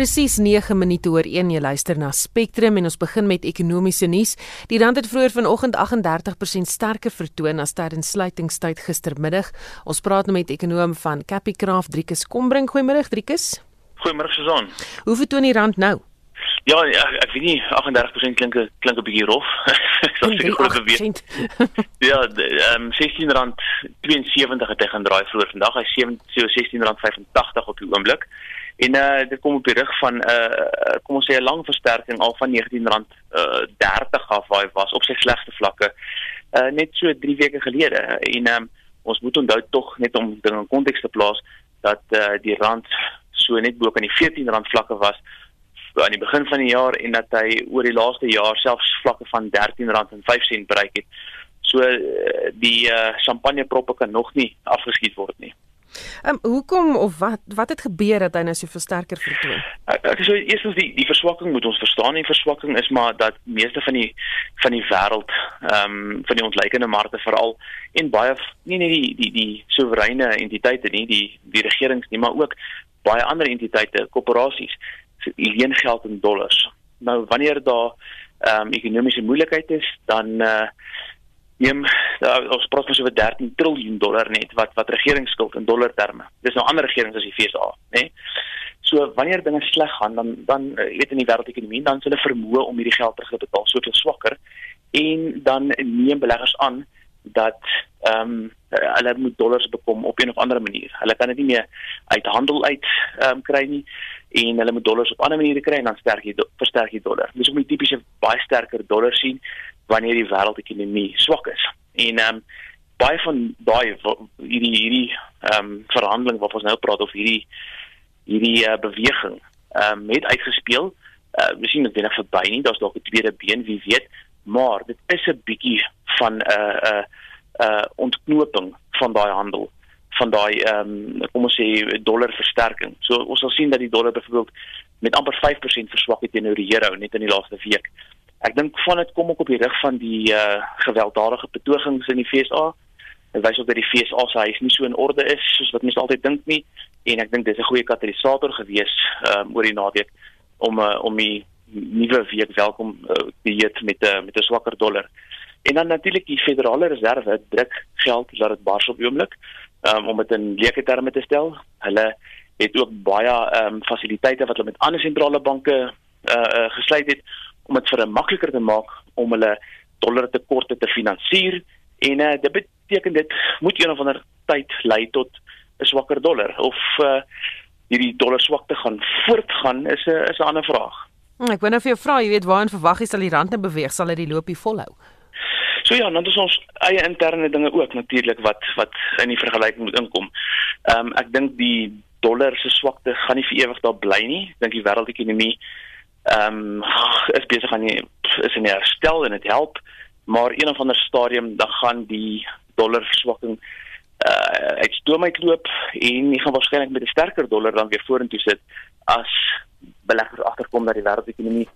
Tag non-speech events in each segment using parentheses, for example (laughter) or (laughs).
Presies 9 minute oor 1 jy luister na Spectrum en ons begin met ekonomiese nuus. Die rand het vroeër vanoggend 38% sterker vertoon as tydens sluitingstyd gistermiddag. Ons praat nou met ekonom van Capicraft Driekus Kombrink. Goeiemôre Driekus. Goeiemôre Susan. Hoe vertoon die rand nou? Ja, ja, ek weet nie 38% klink klink 'n bietjie rof. (laughs) Ek sê groot geweet. ja, ehm um, R16.72 het hy gaan draai vroeër vandag. Hy R16.85 op die oomblik. En uh dit kom op die rug van 'n uh, kom ons sê 'n lang versterking al van R19 uh 30 af waar hy was op sy slegste vlakke. Uh net so 3 weke gelede. En um, ons moet onthou tog net om dinge in konteks te plaas dat uh die rand so net bo kan die R14 vlakke was aan die begin van die jaar en dat hy oor die laaste jaar selfs vlakke van R13.05 bereik het. So die uh, champagneproppe kan nog nie afgeskiet word nie. Ehm um, hoekom of wat wat het gebeur dat hy nou so versterker vertoon? Ek ek sê eerstens die die verswakking moet ons verstaan. Die verswakking is maar dat meeste van die van die wêreld ehm um, van die ontleikende markte veral en baie nie net die die die soewereine entiteite nie, die die regerings nie, maar ook baie ander entiteite, korporasies leen geld in dollars. Nou wanneer daar ehm um, ekonomiese moeilikheid is, dan uh neem uh, ons praat van so 'n 13 trilljoen dollar net wat wat regeringsskuld in dollar terme. Dis nou ander regerings as die FSA. Nee? So wanneer dinge sleg gaan, dan dan uh, weet in die wêreldekonomie dan hulle vermoë om hierdie geld terug te betaal soveel swakker en dan neem beleggers aan dat ehm um, hulle moet dollars bekom op een of ander manier. Hulle kan dit nie meer uit handel uit ehm um, kry nie en hulle moet dollars op ander maniere kry en dan sterk jy versterk jy dollar. Dis ook 'n tipiese baie sterker dollar sien wanneer die wêreldekonomie swak is. En ehm um, baie van daai hierdie hierdie ehm um, verhandeling wat ons nou praat of hierdie hierdie uh, beweging ehm um, het uitgespeel. Uh miskien net binne verby nie, daar's dalk 'n tweede been, wie weet, maar dit is 'n bietjie van 'n uh, 'n uh, uh, ontknoping van daai handel van daai ehm um, kom ons sê dollar versterking. So ons sal sien dat die dollar byvoorbeeld met amper 5% verswak het teenoor die euro net in die laaste week. Ek dink van dit kom ook op die rug van die uh gewelddadige betogings in die FSA. Dit wys ook dat die FSA se huis nie so in orde is soos wat mense altyd dink nie en ek dink dis 'n goeie katalisator gewees um oor die naweek om uh, om die nuwe week welkom uh, te heet met uh, met 'n swakker dollar. En dan natuurlik die Federale Reserve druk geld laat dit bars op oomblik um, om dit in leuke terme te stel. Hulle het ook baie um fasiliteite wat hulle met ander sentrale banke uh, uh gesluit het om dit vir hulle makliker te maak om hulle dollar tekorte te finansier en uh, dit beteken dit moet een of ander tyd lei tot 'n swakker dollar of uh, hierdie dollar swakte gaan voortgaan is 'n is 'n ander vraag. Hmm, ek wou nou vir jou vra, jy weet waarheen verwag jy sal die rand nou beweeg? Sal dit die loopie volhou? So ja, dan is ons eie interne dinge ook natuurlik wat wat in die vergelyking moet inkom. Ehm um, ek dink die dollar se swakte gaan nie vir ewig daar bly nie. Ek dink die wêreldekonomie ehm um, is besig aan die is in herstel en dit help. Maar een of ander stadium dan gaan die dollar verswakking uh uit stoom uitloop en jy gaan waarskynlik met 'n sterker dollar dan weer vorentoe sit as beleggers agterkom dat die wêreldekonomie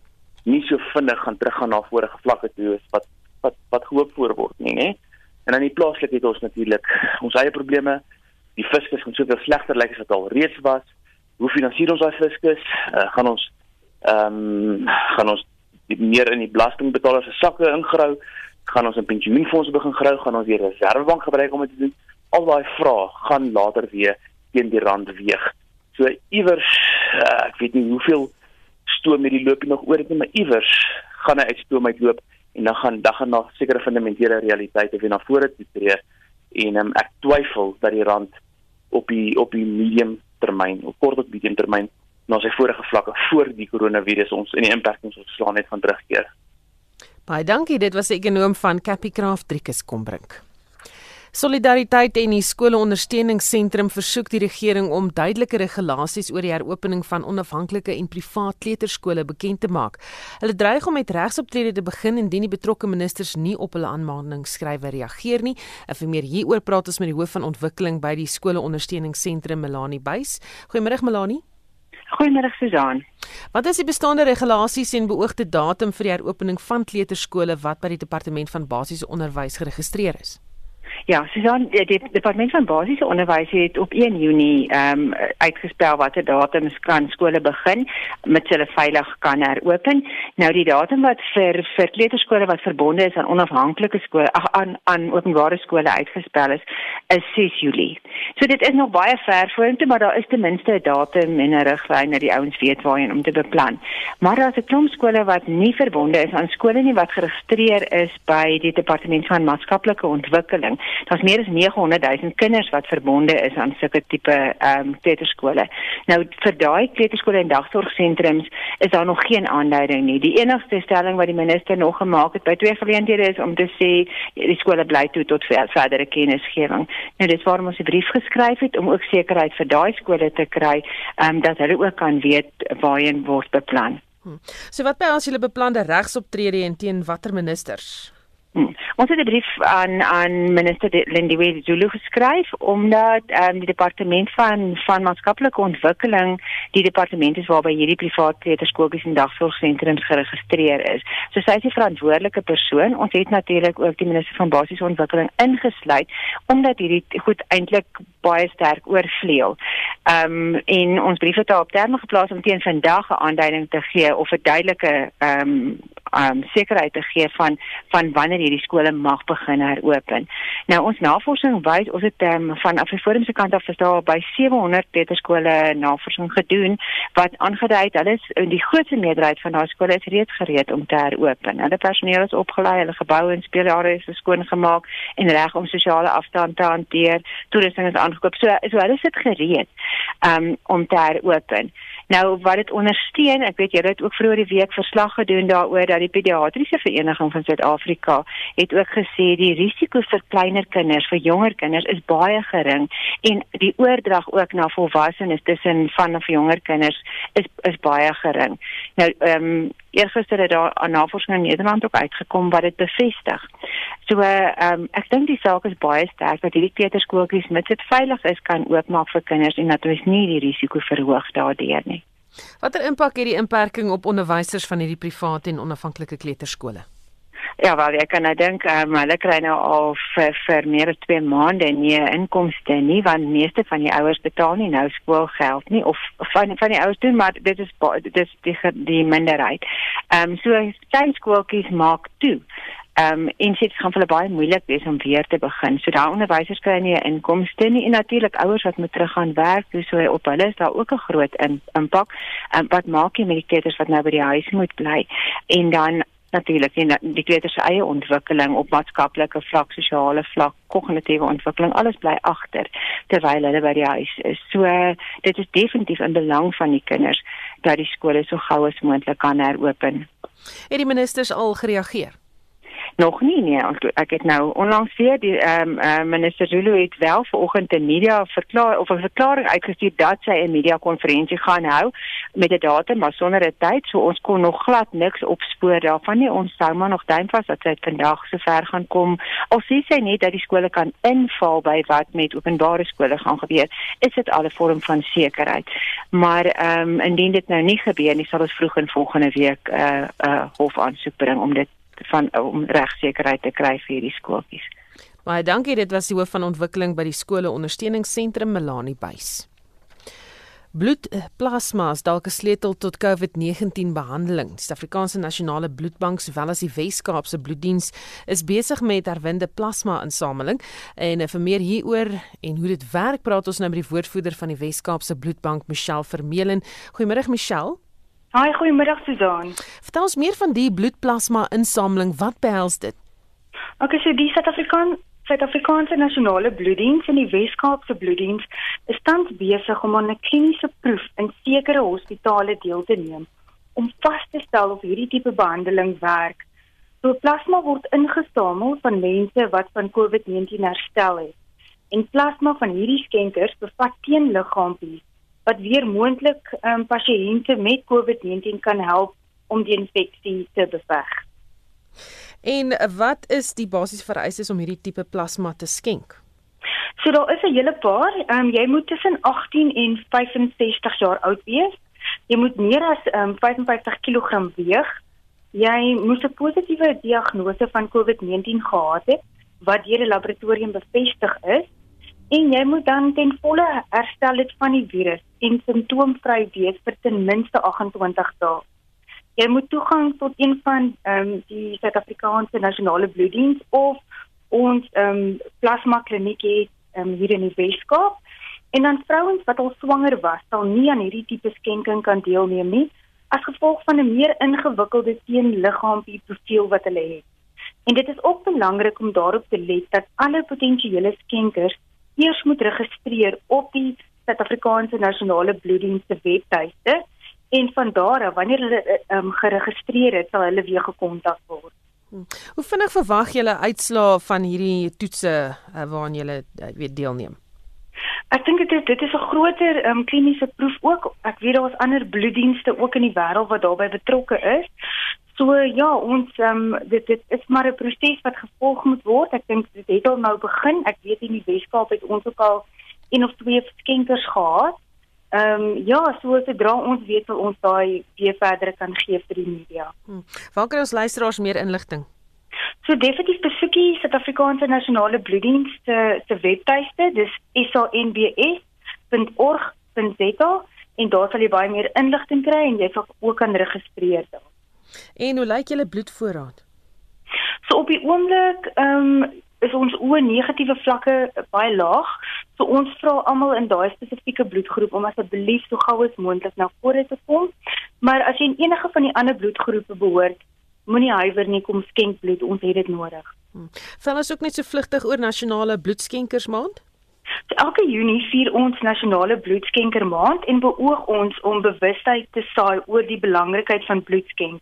nie so vinnig gaan teruggaan na vorige vlakke toe as wat wat wat gehoop voorword nie nê en dan die plaaslike het ons natuurlik ons eie probleme. Die fiskus gaan soveel slegter lyk as wat al reeds was. Hoe finansier ons daai fiskus? Uh, gaan ons ehm um, gaan ons meer in die belastingbetalers se sakke ingrou, gaan ons 'n pensioenfonds begin grou, gaan ons die reservebank gebruik om dit te doen. Al daai vrae gaan later weer teen die rand weeg. So iewers uh, ek weet nie hoeveel stoom met die loop nog oor het nie, maar iewers gaan hy uitstoom uitloop en dan gaan dan gaan daar sekere fundamentele realiteite weer na vore toe tree en um, ek twyfel dat die rand op die op die medium termyn of kort of medium termyn na sy vorige vlakke voor die koronavirus ons in die imperkings ontslaan het van terugkeer. Baie dankie, dit was ekonom van Capicraft Driekus Kombrink. Solidariteit en die skoolondersteuningsentrum versoek die regering om duidelike regulasies oor die heropening van onafhanklike en privaat kleuterskole bekend te maak. Hulle dreig om met regsoptrede te begin indien die betrokke ministers nie op hulle aanmaningsskrywe reageer nie. En vir meer hieroor praat ons met die hoof van ontwikkeling by die skoolondersteuningsentrum Melanie Buys. Goeiemôre Melanie. Goeiemôre Susan. Wat is die bestaande regulasies en beoogde datum vir die heropening van kleuterskole wat by die departement van basiese onderwys geregistreer is? Ja, Susan, die, die departement van basiese onderwys het op 1 Junie ehm um, uitgespel watter datum kan skole begin met hulle veilig kan heropen. Nou die datum wat vir vir kleuterskole wat verbonde is aan onafhanklike skole ag aan aan openbare skole uitgespel is, is 6 Julie. So dit is nog baie ver vorentoe, maar daar is ten minste 'n datum en 'n riglyn dat die ouens weet waarheen om te beplan. Maar daar's 'n klomp skole wat nie verbonde is aan skole nie wat geregistreer is by die departement van maatskaplike ontwikkeling. Daar's meer as 900 000 kinders wat verbonde is aan sulke tipe ehm um, kleuterskole. Nou vir daai kleuterskole en dagsorgsentrums is daar nog geen aanduiding nie. Die enigste stelling wat die minister nog gemaak het by twee geleenthede is om te sê die skole bly toe tot verdere kennisgewing. Nou dis waarom ons 'n brief geskryf het om ook sekerheid vir daai skole te kry, ehm um, dat hulle ook kan weet waarheen word beplan. Hmm. So wat by as julle beplande regsoptrede teen watter ministers? Hmm. Ons het 'n brief aan aan minister Lindiwe Zulu geskryf omdat um, die departement van van maatskaplike ontwikkeling die departement is waarby hierdie privaat kleuterskooltjies en dagsorgsentrums geregistreer is. So sy is die verantwoordelike persoon. Ons het natuurlik ook die minister van basiese ontwikkeling ingesluit omdat hierdie goed eintlik baie sterk oorvleuel. Ehm um, en ons brief het daarop terme geplaas om teen vandag 'n aanduiding te gee of 'n duidelike ehm um, um sekerheid te gee van van wanneer hierdie skole mag begin heropen. Nou ons navorsing wys ons het um, van Afriforum se kant af is daar by 700 kleuterskole navorsing gedoen wat aangedui het hulle is in die grootste meerderheid van daai skole is reeds gereed om te heropen. Hulle personeel is opgelei, hulle geboue en speelare is skoon gemaak en reg om sosiale afstand te hanteer. Toerusting is aangekoop. So so hulle sit gereed um om te heropen. Nou wat dit ondersteun, ek weet julle het ook vroeër die week verslag gedoen daaroor dat die pediatriese vereniging van Suid-Afrika het ook gesê die risiko vir kleiner kinders, vir jonger kinders is baie gering en die oordrag ook na volwassenes tussen van of jonger kinders is is baie gering. Nou ehm um, Eergister het daar 'n navorsing in Nederland ook uitgekom wat dit bevestig. So ehm um, ek dink die saak is baie sterk dat hierdie kleuterskooltjies met dit veilig is kan oopmaak vir kinders en dat ons nie die risiko verhoog daardeur nie. Watter impak het die inperking op onderwysers van hierdie private en onafhanklike kleuterskole? Ja, wel ek kan nou dink um, hulle kry nou al vir, vir meer as 2 maande nie inkomste nie want meeste van die ouers betaal nie nou skoolgeld nie of van van die ouers doen maar dit is dit is die die minderheid. Ehm um, so klein skooltjies maak toe. Ehm um, en dit gaan vir hulle baie moeilik wees om weer te begin. So daai onderwysers kry nie 'n inkomste nie en natuurlik ouers wat moet terug gaan werk, dus so op hulle is daar ook 'n groot impak. Ehm um, wat maak jy met die kinders wat nou by die huis moet bly? En dan natuurlik en die kleuters se eie ontwikkeling op maatskaplike vlak, sosiale vlak, kognitiewe ontwikkeling, alles bly agter terwyl hulle by die huis is. So dit is definitief in belang van die kinders dat die skole so gou as moontlik kan heropen. Het die ministers al gereageer? Nog nie nee. Ek het nou onlangs weer die ehm um, uh, minister Zulu het wel vanoggend 'n media verklaar of 'n verklaring uitgestuur dat sy 'n media konferensie gaan hou met 'n datum maar sonder 'n tyd. So ons kon nog glad niks opspoor daarvan nie. Ons sou maar nog duim vas dat sy vandag so ver gaan kom. Al sê sy net dat die skole kan inval by wat met openbare skole gaan gebeur is dit al 'n vorm van sekerheid. Maar ehm um, indien dit nou nie gebeur nie sal ons vroeg in volgende week 'n uh, eh, uh, hof aansoek bring om dit van om regsekerheid te kry vir hierdie skooltjies. Baie dankie, dit was die hoof van ontwikkeling by die skole ondersteuningsentrum Melanie Buys. Bloedplasma is dalk 'n sleutel tot COVID-19 behandeling. Die Suid-Afrikaanse Nasionale Bloedbank sowel as die Wes-Kaapse Bloeddiens is besig met herwinde plasma-insameling en vir meer hieroor en hoe dit werk, praat ons nou met die woordvoerder van die Wes-Kaapse Bloedbank, Michelle Vermeulen. Goeiemôre Michelle. Haai, goeiemiddag Susan. Vertel ons meer van die bloedplasma insameling. Wat behels dit? Okay, so die Suid-Afrikaan Suid-Afrikaanse Nasionale Bloeddiens en die Wes-Kaapse Bloeddiens is tans besig om aan 'n kliniese proef in sekere hospitale deel te neem om vas te stel of hierdie tipe behandeling werk. So plasma word ingesamel van mense wat van COVID-19 herstel het. En plasma van hierdie skenkers bevat teenliggaampies wat weer moontlik um, pasiënte met COVID-19 kan help om die infeksie te beveg. En wat is die basiese vereistes om hierdie tipe plasma te skenk? So daar is 'n hele paar. Ehm um, jy moet tussen 18 en 65 jaar oud wees. Jy moet meer as ehm um, 55 kg weeg. Jy moet 'n positiewe diagnose van COVID-19 gehad het wat deur 'n laboratorium bevestig is en jy moet dan ten volle herstel dit van die virus en simptoomvry wees vir ten minste 28 dae. Jy moet toegang tot een van ehm um, die Suid-Afrikaanse nasionale bloeddiens of ons ehm um, plasma kliniek het um, hier in die Weskaap. En dan vrouens wat al swanger was, sal nie aan hierdie tipe skenking kan deelneem nie as gevolg van 'n meer ingewikkelde teenliggaampie profiel wat hulle het. En dit is ook belangrik om daarop te let dat alle potensiële skenkers eers moet registreer op die Suid-Afrikaanse Nasionale Bloeddiens se webtuiste en van daar af wanneer hulle um, geregistreer het, sal hulle weer gekontak word. Hm. Hoe vinnig verwag julle uitslae van hierdie toetse uh, waaraan julle uh, weet deelneem? Ek dink dit is dit is 'n groter um, kliniese proef ook. Ek weet daar's ander bloeddienste ook in die wêreld wat daarbey betrokke is. So ja, ons um, dit dit is maar 'n proses wat gevolg moet word. Ek dink dit het al nou begin. Ek weet in die Weskaap het ons ook al een of twee skenkers gehad. Ehm um, ja, so sodra ons weet wil ons daai weer verder kan gee vir die media. Hmm. Waar kan ons luisteraars meer inligting? So definitief besoekie Suid-Afrikaanse Nasionale Bloeddiens se se webtuiste, dis sanbs.org.za en daar sal jy baie meer inligting kry en jy sal ook kan registreer daar. En hoe lyk julle bloedvoorraad? So op die oomblik ehm um, is ons o negatiewe vlakke baie laag. So ons vra almal in daai spesifieke bloedgroep om asseblief so gou as moontlik na vore te kom. Maar as jy in enige van die ander bloedgroepe behoort, moenie huiwer nie kom skenk bloed, ons het dit nodig. Hmm. Val ons ook net so vlugtig oor nasionale bloedskenkersmaand? So elke Junie vier ons nasionale bloedskenkermaand en beoog ons om bewustheid te saai oor die belangrikheid van bloedskenk.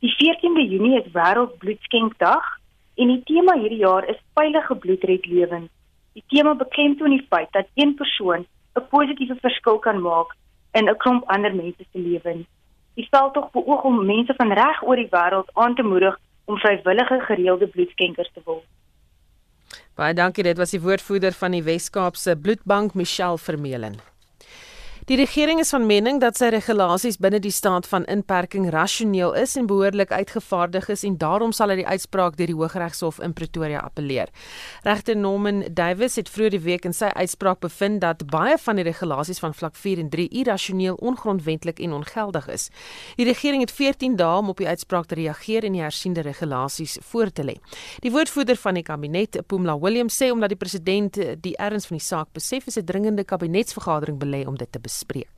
Die 14de Junie is wêreldbloedskenkdag En die tema hierdie jaar is veilige bloedred lewens. Die tema beklemtoon die feit dat een persoon 'n positiewe verskil kan maak in 'n klomp ander mense se lewens. Die veldtog beoog om mense van reg oor die wêreld aan te moedig om vrywillige gereelde bloedskenkers te word. Baie dankie, dit was die woordvoerder van die Wes-Kaapse Bloedbank, Michelle Vermeulen. Die regering is van mening dat sy regulasies binne die staat van inperking rasioneel is en behoorlik uitgevaardig is en daarom sal hy die uitspraak deur die Hooggeregshof in Pretoria appeleer. Regter Norman Davies het vroeër die week in sy uitspraak bevind dat baie van die regulasies van vlak 4 en 3 irrasioneel, ongrondwetlik en ongeldig is. Die regering het 14 dae om op die uitspraak te reageer en die hersiende regulasies voor te lê. Die woordvoerder van die kabinet, Pumla Williams, sê omdat die president die erns van die saak besef, is 'n dringende kabinetsvergadering belê om dit te bespreek. Bespreek.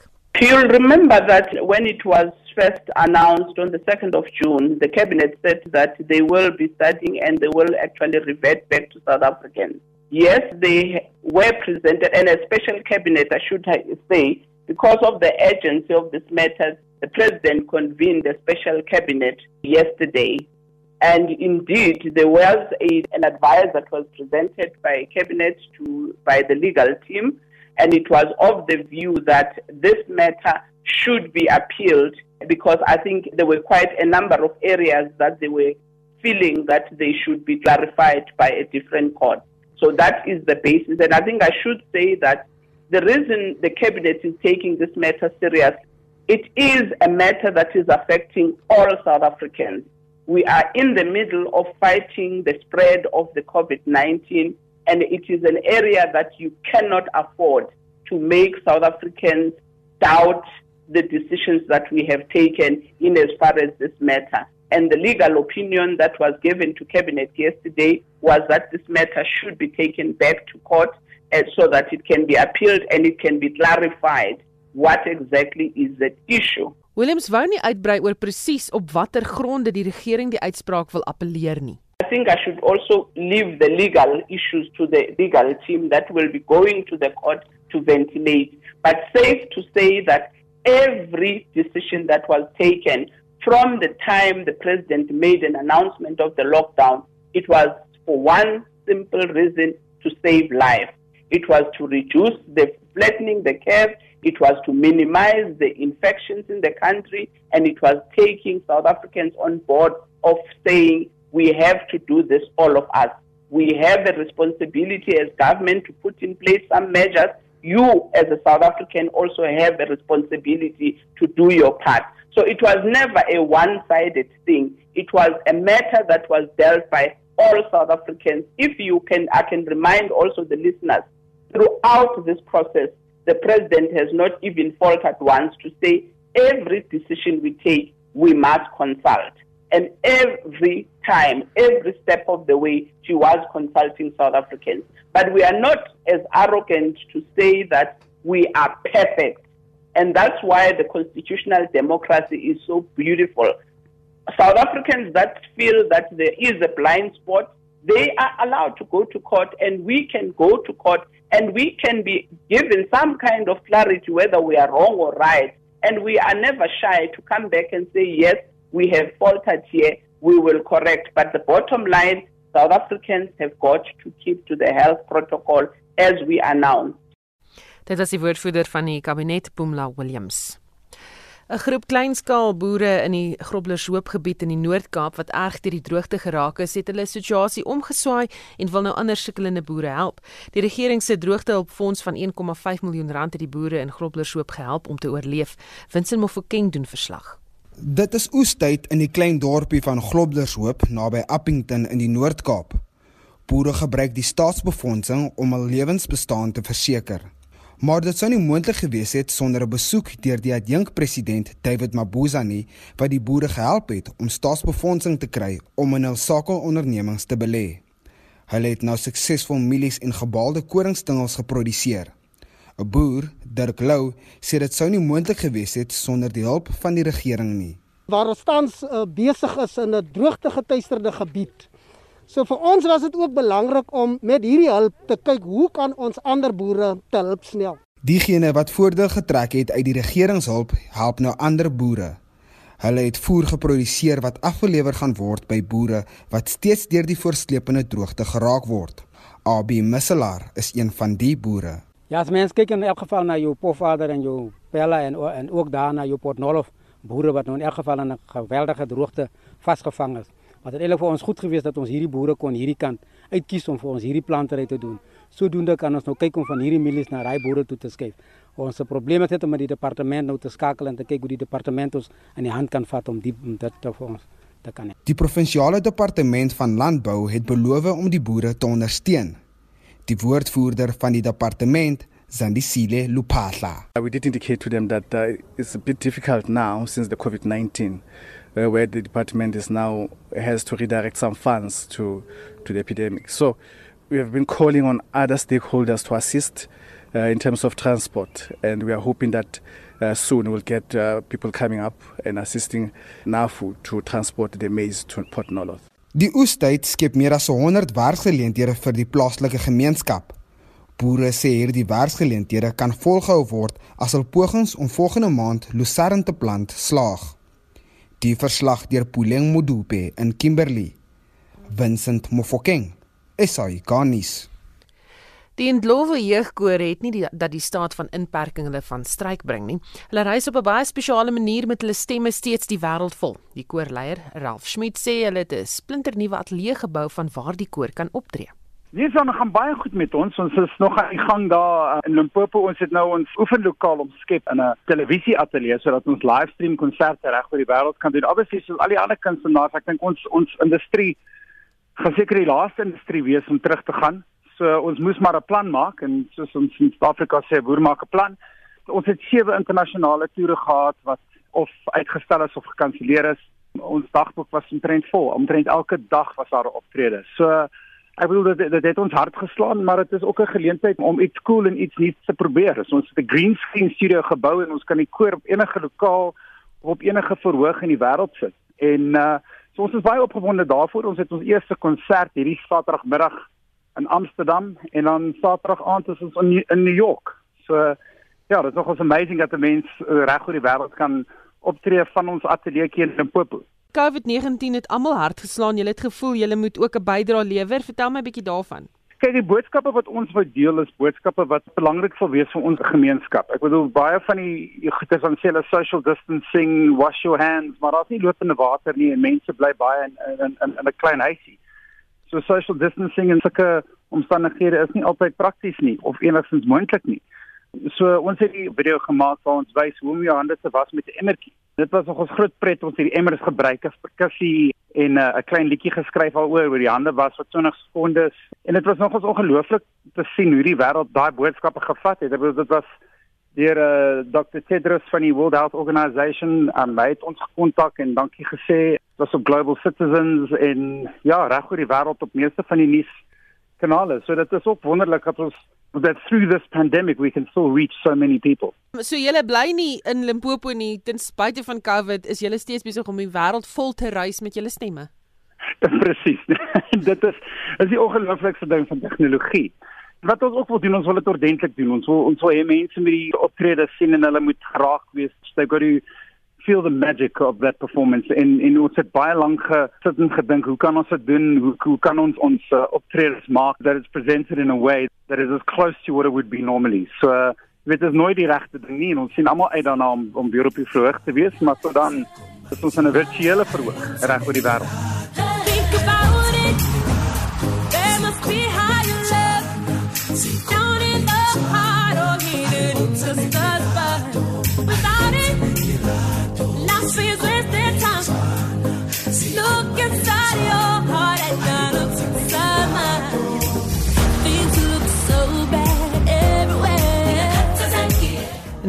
You'll remember that when it was first announced on the 2nd of June, the cabinet said that they will be studying and they will actually revert back to South Africans. Yes, they were presented, and a special cabinet, I should say, because of the urgency of this matter, the president convened a special cabinet yesterday. And indeed, there was a, an advice that was presented by cabinet to by the legal team and it was of the view that this matter should be appealed because I think there were quite a number of areas that they were feeling that they should be clarified by a different court. So that is the basis. And I think I should say that the reason the cabinet is taking this matter seriously, it is a matter that is affecting all South Africans. We are in the middle of fighting the spread of the COVID 19 and it is an area that you cannot afford to make South Africans doubt the decisions that we have taken in as far as this matter. And the legal opinion that was given to Cabinet yesterday was that this matter should be taken back to court uh, so that it can be appealed and it can be clarified what exactly is the issue. Williams wou nie uitbrei oor presies op watter gronde die regering die uitspraak wil appeleer nie. I think I should also leave the legal issues to the legal team that will be going to the court to ventilate. But safe to say that every decision that was taken from the time the president made an announcement of the lockdown, it was for one simple reason to save life. It was to reduce the flattening the curve, it was to minimize the infections in the country, and it was taking South Africans on board of saying we have to do this, all of us. We have a responsibility as government to put in place some measures. You, as a South African, also have a responsibility to do your part. So it was never a one sided thing. It was a matter that was dealt by all South Africans. If you can, I can remind also the listeners throughout this process, the president has not even faltered once to say every decision we take, we must consult. And every time, every step of the way, she was consulting South Africans. But we are not as arrogant to say that we are perfect. And that's why the constitutional democracy is so beautiful. South Africans that feel that there is a blind spot, they are allowed to go to court and we can go to court and we can be given some kind of clarity whether we are wrong or right. And we are never shy to come back and say, yes, we have faltered here, we will correct. But the bottom line, South Africans have got to keep to the health protocol as we announced. Dit is die woordvoerder van die kabinet Pumla Williams. 'n Groep kleinskaal boere in die Groblershoopgebied in die Noord-Kaap wat erg deur die droogte geraak is, het hulle situasie omgeswaai en wil nou ander sukkelende boere help. Die regering se droogtehulpfonds van 1,5 miljoen rand het die boere in Groblershoop gehelp om te oorleef. Vincent Mofokeng doen verslag. Dit is oestyd in die klein dorpie van Groblershoop naby Appington in die Noord-Kaap. Boere gebruik die staatsbefondsing om hul lewensbestaan te verseker. Maar dit sou nie moontlik gewees het sonder 'n besoek deur die adjunkpresident David Mabuza nie wat die boere gehelp het om staatsbefondsing te kry om in hul sakeondernemings te belê. Hulle het nou suksesvol mielies en gebalde koringstingels geproduseer. 'n Boer, Dirk Lou, sê dit sou nie moontlik gewees het sonder die hulp van die regering nie. Waar ons tans uh, besig is in 'n droogtegetuisterde gebied So vir ons was dit ook belangrik om met hierdie hulp te kyk hoe kan ons ander boere te help snel. Diegene wat voordeel getrek het uit die regeringshulp, help nou ander boere. Hulle het voer geproduseer wat afgelewer gaan word by boere wat steeds deur die voorsleepende droogte geraak word. AB Misselaar is een van die boere. Ja, as mens kyk in elk geval na jou pofvader en jou pella en en ook daarna jou Portnolof boere wat nou in elk geval in 'n geweldige droogte vasgevang is. Dit het eintlik vir ons goed gewees dat ons hierdie boere kon hierdie kant uitkies om vir ons hierdie plantery te doen. Sodoende kan ons nou kyk om van hierdie mielies na daai boere toe te skuif. Ons se probleme het met die departement nou te skakel en te kyk hoe die departement ons in die hand kan vat om die om dit te vir ons te kan. Die provinsiale departement van landbou het beloof om die boere te ondersteun. Die woordvoerder van die departement Zandisile Lupahla. We did indicate to them that uh, it's a bit difficult now since the COVID-19 uh, where the department is now has to redirect some funds to to the epidemic. So we have been calling on other stakeholders to assist uh, in terms of transport, and we are hoping that uh, soon we'll get uh, people coming up and assisting NAFU to transport the maize to Port Nolloth. Die oestyd skep meer as 100 werksgeleenthede vir die plaaslike gemeenskap. Boere sê hierdie werksgeleenthede kan volgehou word as hul pogings om volgende maand lucerne te plant slaag. Die verslag deur Puleng Modupe in Kimberley. Vincent Mofokeng. Esai Garnis. Die Ndlovu jeugkoor het nie die, dat die staat van inperking hulle van stryk bring nie. Hulle reis op 'n baie spesiale manier met hulle stemme steeds die wêreld vol. Die koorleier, Ralph Schmidt, sê hulle het 'n splinternuwe ateljee gebou van waar die koor kan optree. Dis dan gaan baie goed met ons. Ons is nog aan die gang daar uh, in Limpopo. Ons het nou ons oefenlokaal omskep in 'n televisieateljee sodat ons livestream konserte reg oor die wêreld kan doen. Obviously, soos al die ander kunstenaars, ek dink ons ons industrie gaan seker die laaste industrie wees om terug te gaan. So ons moes maar 'n plan maak en soos ons in Suid-Afrika sê, boer maak 'n plan. Ons het sewe internasionale toere gehad wat of uitgestel is of gekanselleer is. Ons dagboek was omtrent vol. Omtrent elke dag was daar 'n optrede. So Ek wil dit dit het ons hart geslaan, maar dit is ook 'n geleentheid om iets cool en iets nuuts te probeer. So ons 'n green screen studio gebou en ons kan die koor op enige lokaal of op enige verhoog in die wêreld sit. En uh so ons is baie opgewonde daarvoor. Ons het ons eerste konsert hierdie Saterdagmiddag in Amsterdam en dan Saterdag aand is ons in in New York. So ja, dit is nogals amazing dat 'n mens uh, reg oor die wêreld kan optree van ons ateljee hier in Limpopo. COVID-19 het almal hard geslaan. Jy het gevoel jy moet ook 'n bydrae lewer. Vertel my 'n bietjie daarvan. Kyk, die boodskappe wat ons wou deel is boodskappe wat belangrik sal wees vir ons gemeenskap. Ek bedoel baie van die goeie van sê social distancing, wash your hands, maar daar's nie lopende water nie en mense bly baie in in in 'n klein huisie. So social distancing en sulke omstandighede is nie altyd prakties nie of enigstens moontlik nie. So ons het die video gemaak waar ons wys hoe om jou hande te was met 'n emmertjie. Dit was nog ons groot pret ons hierdie emmers gebruik as perkussie en uh, 'n klein liedjie geskryf daaroor oor die hande was vir 20 sekondes en dit was nogals ongelooflik te sien hoe die wêreld daai boodskappe gevat het. Dit was deur uh, Dr Tedros van die World Health Organization aan my het ons gekontak en dankie gesê. Dit was op Global Citizens en ja, reg oor die wêreld op meeste van die nuus kanale. So dit is ook wonderlik dat ons that through this pandemic we can still reach so many people. So julle bly nie in Limpopo nie ten spyte van COVID, is julle steeds besig om die wêreld vol te reis met julle stemme. (laughs) Presies. (laughs) dit is is die ongelooflikste ding van tegnologie. Wat ons ook wil doen, ons wil dit ordentlik doen. Ons wil ons wil hê mense met die optrede sien en hulle moet geraak wees. They got to feel the magic of that performance. In in ons het baie lank gesit en gedink hoe kan ons dit doen? Hoe hoe kan ons ons uh, optredes maak that it's presented in a way that is as close to what it would be normally? So uh, weet is nooit die regte ding nie en ons sien almal uit daarna om om weer op die verhoog te wees maar so dan is ons in 'n virtuele verhoog reg oor die wêreld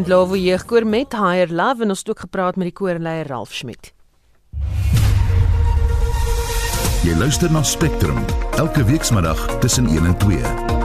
Lowe jeugkoor met Higher Love en ons het ook gepraat met die koorleier Ralf Schmidt. Jy luister na Spectrum elke weekmiddag tussen 1 en 2.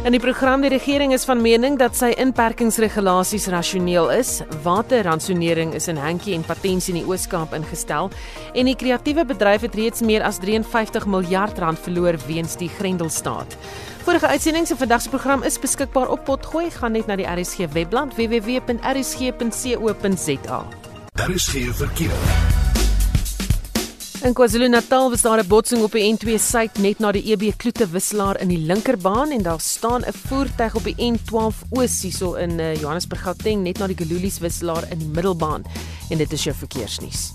In die program die regering is van mening dat sy inperkingsregulasies rasioneel is. Waterransonering is in Hankie en Patensie in die Oos-Kaap ingestel en die kreatiewe bedryf het reeds meer as 53 miljard rand verloor weens die Grendelstaat. Vorige uitsendings se vandag se program is beskikbaar op Potgooi. Gaan net na die RSG webblad www.rsg.co.za. Daar is geen verkeer. In KwaZulu-Natal was daar 'n botsing op die N2 suid net na die EB Kloete wisselaar in die linkerbaan en daar staan 'n voertuig op die N12 oos hierso in uh, Johannesburg Gauteng net na die Gululies wisselaar in die middelbaan en dit is jou verkeersnuus.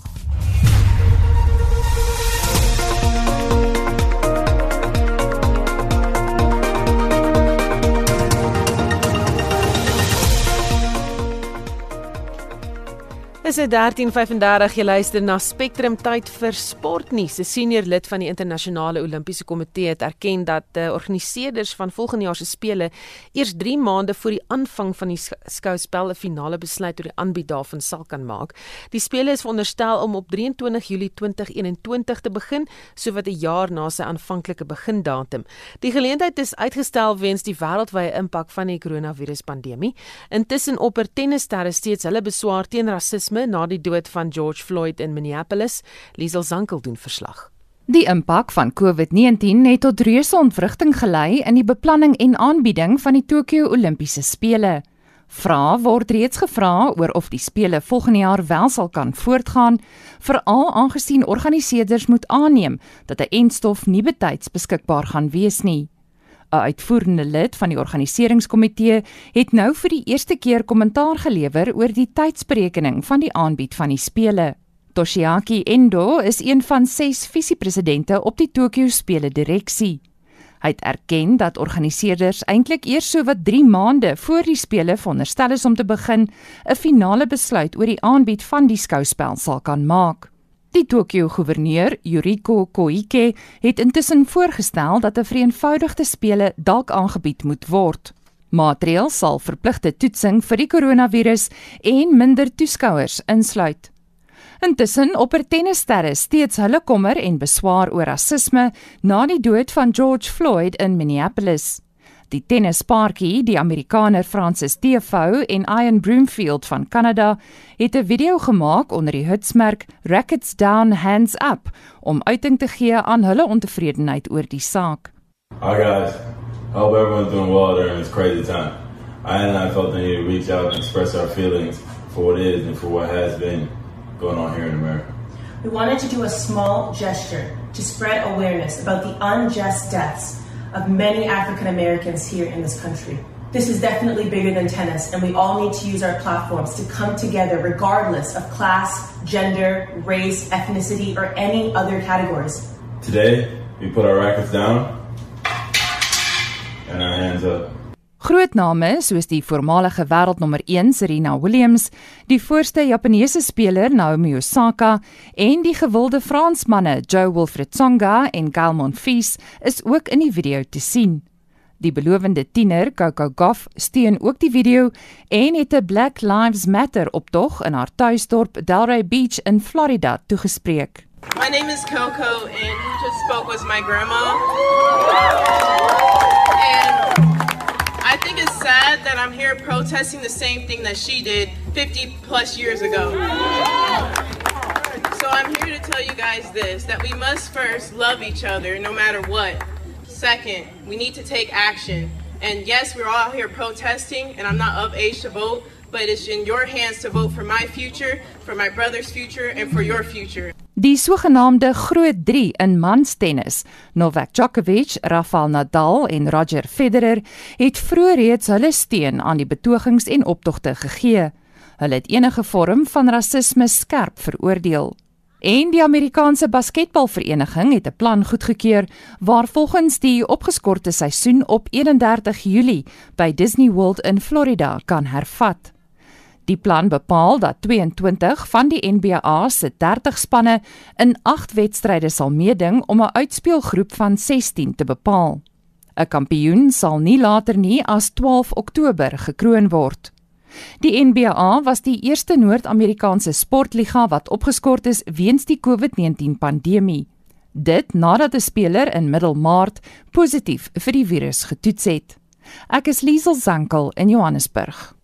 Is dit 13:35 jy luister na Spectrum tyd vir sportnuus. 'n Senior lid van die internasionale Olimpiese Komitee het erken dat die uh, organiseerders van volgende jaar se spele eers 3 maande voor die aanvang van die skouspel 'n finale besluit oor die aanbied daarvan sal kan maak. Die spele is veronderstel om op 23 Julie 2021 te begin, sowat 'n jaar na sy aanvanklike begindatum. Die geleentheid is uitgestel weens die wêreldwye impak van die koronaviruspandemie. Intussen opper tennissterre steeds hulle beswaar teen rasisme rasisme na die dood van George Floyd in Minneapolis. Liesel Zankel doen verslag. Die impak van COVID-19 het tot reuse ontwrigting gelei in die beplanning en aanbieding van die Tokio Olimpiese Spele. Vra word reeds gevra oor of die spele volgende jaar wel sal kan voortgaan, veral aangesien organiseerders moet aanneem dat 'n enstof nie betyds beskikbaar gaan wees nie. 'n uitvoerende lid van die organiseringskomitee het nou vir die eerste keer kommentaar gelewer oor die tydsberekening van die aanbied van die spele. Toshiaki Endo is een van 6 visiepresidente op die Tokyo Spele direksie. Hy het erken dat organiseerders eintlik eers so wat 3 maande voor die spele veronderstel is om te begin 'n finale besluit oor die aanbied van die skouspel sal kan maak. Die Tokyo goewerneur, Yuriko Koike, het intussen voorgestel dat 'n vereenvoudigde spele dalk aangebied moet word. Maatreëls sal verpligte toetsing vir die koronavirus en minder toeskouers insluit. Intussen opper tennissterre steeds hulle kommer en beswaar oor rasisme na die dood van George Floyd in Minneapolis. Die tennispaartjie, die Amerikaner Francis Tiafoe en Ian Broomfield van Kanada, het 'n video gemaak onder die hitsmerk Rackets Down Hands Up om uiting te gee aan hulle ontevredenheid oor die saak. Hi guys, hope everyone's doing well during this crazy time. I and I felt the need to reach out and express our feelings for what is and for what has been going on here in America. We wanted to do a small gesture to spread awareness about the unjust deaths of many African Americans here in this country. This is definitely bigger than tennis, and we all need to use our platforms to come together regardless of class, gender, race, ethnicity, or any other categories. Today, we put our rackets down and our hands up. Groot name soos die voormalige wêreldnommer 1 Serena Williams, die voorste Japaneese speler Naomi Osaka en die gewilde Fransmanne Joe Wilfried Tsonga en Gael Monfils is ook in die video te sien. Die belowende tiener, Coco Gauff, steun ook die video en het 'n Black Lives Matter optog in haar tuisdorp Delray Beach in Florida toegespreek. My name is Coco, and who just spoke was my grandma. Sad that I'm here protesting the same thing that she did 50 plus years ago. So I'm here to tell you guys this that we must first love each other no matter what. Second, we need to take action. And yes, we're all here protesting, and I'm not of age to vote, but it's in your hands to vote for my future, for my brother's future, and for your future. Die sogenaamde Groot 3 in manstennis, Novak Djokovic, Rafael Nadal en Roger Federer, het vroeër reeds hulle steun aan die betogings en optogte gegee. Hulle het enige vorm van rasisme skerp veroordeel. En die Amerikaanse basketbalvereniging het 'n plan goedgekeur waar volgens die opgeskorte seisoen op 31 Julie by Disney World in Florida kan hervat. Die plan bepaal dat 22 van die NBA se 30 spanne in 8 wedstryde sal meeding om 'n uitspelgroep van 16 te bepaal. 'n Kampioen sal nie later nie as 12 Oktober gekroon word. Die NBA was die eerste Noord-Amerikaanse sportliga wat opgeskort is weens die COVID-19 pandemie. Dit nadat 'n speler in Middelmaart positief vir die virus getoets het. Ek is Liesel Zankel in Johannesburg.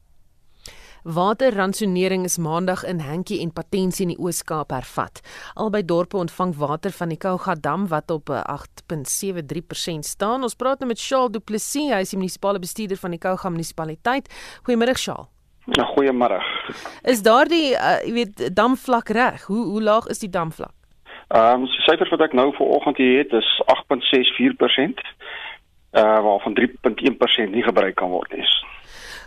Waterransonering is maandag in Hankie en Patensie in die Oos-Kaap hervat. Albei dorpe ontvang water van die Kouga dam wat op 8.73% staan. Ons praat nou met Shaal Du Plessis, hy is die munisipale bestuurder van die Kouga munisipaliteit. Goeiemôre Shaal. Ja, goeiemôre. Is daardie uh, jy weet damvlak reg? Hoe hoe laag is die damvlak? Ehm um, die syfers wat ek nou vanoggend hier het is 8.64%. Uh waarvan 3.1% nie gebruik kan word nie.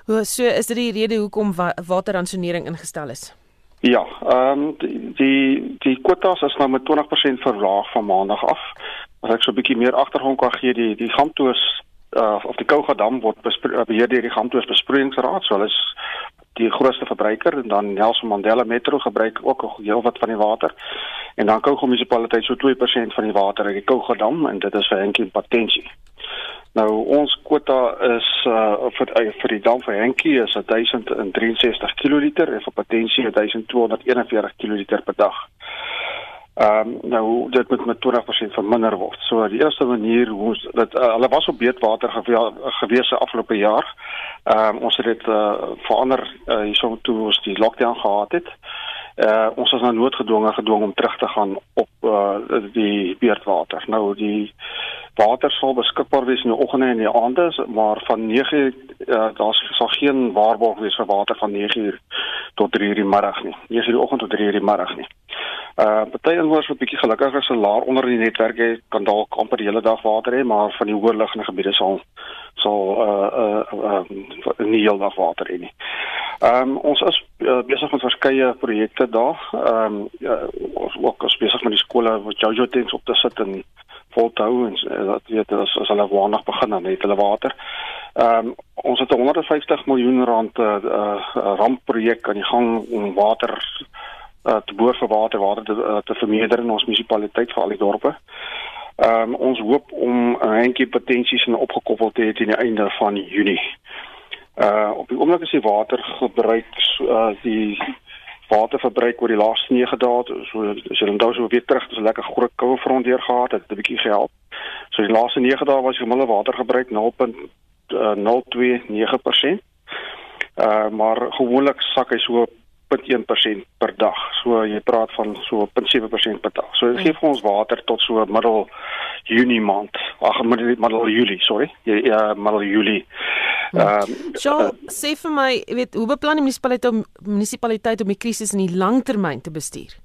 Hoe so is dit die rede hoekom wa waterransonering ingestel is? Ja, ehm um, die die die kwotas is nou met 20% verlaag van maandag af. As ek so 'n bietjie meer agtergrond kan gee, die die Gamtoos uh of die Kouga dam word beheer deur die Gamtoos besproeiingsraad, so hulle is die grootste verbruiker en dan Nelson Mandela Metro gebruik ook 'n heel wat van die water. En dan Kouga munisipaliteit so 2% van die water uit die Kouga dam en dit is vir enkel potensie. Nou ons kwota is uh vir uh, vir die dam vir Henkie is 1063 kL en vir potensie 1241 kL per dag. Ehm um, nou dit moet met 20% verminder word. So die eerste manier hoe ons dit uh, hulle was op beetwater gewe, gewees se afgelope jaar. Ehm um, ons het dit uh verander uh, hierso toe ons die lockdown gehad het. Uh ons was nou noodgedwonge gedwong om terug te gaan op uh die beerdwater. Nou die water sal beskikbaar wees in die oggende en die aande, maar van 9 uh, daar sal geen waarborg wees vir water van 9uur tot 3uur die middag nie. 9uur die oggend tot 3uur die middag nie. Uh party inwoners wat bietjie gelukkiger is, laer onder die netwerk het, kan dalk amper die hele dag water hê, maar van die hoër liggende gebiede sal sal uh uh, uh nie heel dag water hê nie. Ehm um, ons is uh, besig met verskeie projekte daar. Ehm um, ja, ons ook is besig met die skole wat Jojo tens op te sit en vol te hou en uh, dat weet as as hulle waandag begin dan het hulle water. Ehm um, ons het 'n 150 miljoen rand uh, uh, rampprojek aan die gang om water uh, te boor vir water water te, uh, te vermeerder in ons munisipaliteit vir al die dorpe. Ehm um, ons hoop om 'n handjie potensies en opgekoppel te hê teen die einde van Junie. Uh op die oomblik is die watergebruik uh die waterverbruik oor die laaste 9 dae so as jy onthou so weer terug dis 'n lekker groot koue front deur gehad het 'n bietjie gehelp. So die laaste 9 dae was die gemiddelde watergebruik 0.029%. Uh maar gewoonlik sak hy so 0.1% per dag. So jy praat van so 0.7% per dag. So dit gee vir ons water tot so middel Junie maand. Ag middel, middel Julie, sorry. Ja, ja middel Julie. Ehm um, uh, sê vir my, jy weet, hoe beplan die munisipaliteit om munisipaliteit om die krisis in die langtermyn te bestuur?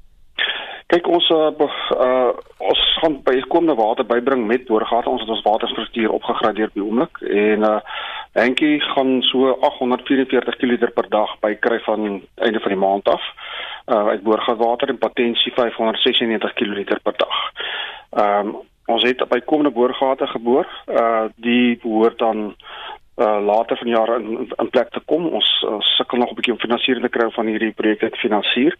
Kyk ons uh, uh ons gaan by komende water bybring met boorgate. Ons het ons waterstruktuur opgegradeer by oomblik en uh Henkie gaan so 844 kl per dag bykry van einde van die maand af. Uh uit boorgatwater en potensie 596 kl per dag. Ehm um, ons het by komende boorgate geboor. Uh die behoort dan uh later van jaar in in plek te kom. Ons uh, sukkel nog 'n bietjie om finansiering te kry van hierdie projekte te finansier.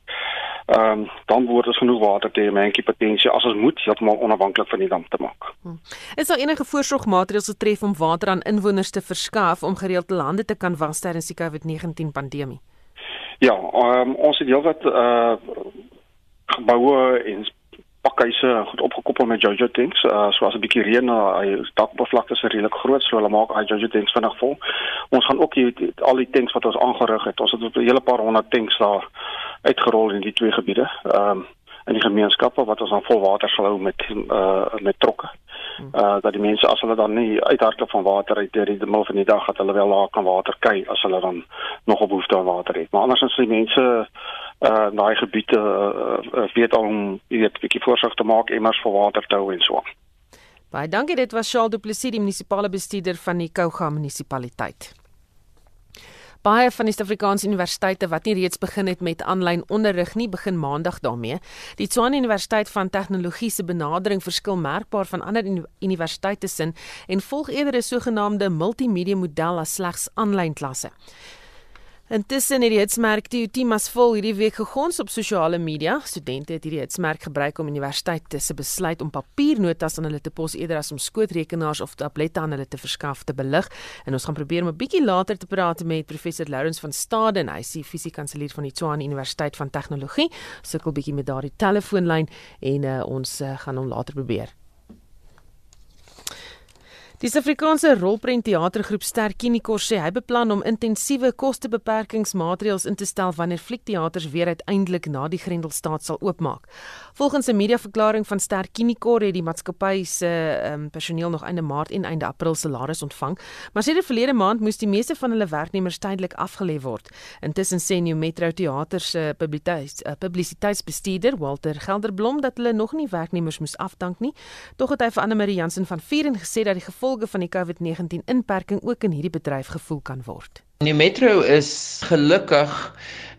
Ehm um, dan word ons genoeg water te hê om 'n entjie potensiaal as ons moet heeltemal onafhanklik van die dam te maak. Hmm. Is daar enige voorsorgmaatreëls getref om water aan inwoners te verskaf om gereelde lande te kan was tydens die COVID-19 pandemie? Ja, um, ons het heelwat uh geboue en pakhuise goed opgekoppel met Jojo tanks. Uh so as 'n bietjie reën, uh, hy dakoppervlakte is redelik groot, so hulle maak hy Jojo tanks vinnig vol. Ons gaan ook hier al die tanks wat ons aangerig het. Ons het 'n hele paar honderd tanks daar uitgerol in die twee gebiede. Ehm um, in die gemeenskappe wat ons dan vol water sal hou met uh met trokke. Uh dat die mense as hulle dan nie uithardloop van water uit deur die middel van die dag dat hulle wel daar kan water kry as hulle dan nog 'n behoefte aan water het. Maar anders as die mense uh daai gebiede uh, weet om weet 'n bietjie voorsig te maak emmers vir water te hou en so. Baie dankie dit was Charles Du Plessis die munisipale bestuurder van die Kouga munisipaliteit. Baie van die Suid-Afrikaanse universiteite wat nie reeds begin het met aanlyn onderrig nie, begin maandag daarmee. Die Tshwane Universiteit van Tegnologiese benadering verskil merkbaar van ander universiteite sin en volg eerder 'n sogenaamde multimedia model as slegs aanlyn klasse. Intussen het die hitsmerk Tiotimas vol hierdie week gegons op sosiale media. Studente het hierdie hitsmerk gebruik om universiteite se besluit om papiernotas aan hulle te pos eerder as om skootrekenaars of tablette aan hulle te verskaf te belig. En ons gaan probeer om 'n bietjie later te praat met professor Lawrence van Staden, hy is die fisiekanselier van die Tshwane Universiteit van Tegnologie. Sukkel bietjie met daardie telefoonlyn en uh, ons uh, gaan hom later probeer. Die Suid-Afrikaanse rolprentteatergroep Sterkinikor sê hy beplan om intensiewe kostebeperkingsmaatreëls in te stel wanneer fliekteaters weer uiteindelik na die Grendelstaat sal oopmaak. Volgens 'n mediaverklaring van Sterkinikor het die maatskappy se um, personeel nog einde Maart en einde April salaris ontvang, maar sedert verlede maand moes die meeste van hulle werknemers tydelik afgelê word. Intussen sê New Metro Theater se publisiteits uh, publisiteitsbestuurder Walter Gelderblom dat hulle nog nie werknemers moes afdank nie, tog het hy vir Anne Marie Jansen van Vieren gesê dat die gevolg gevolge van die COVID-19 inperking ook in hierdie bedryf gevoel kan word. Die metro is gelukkig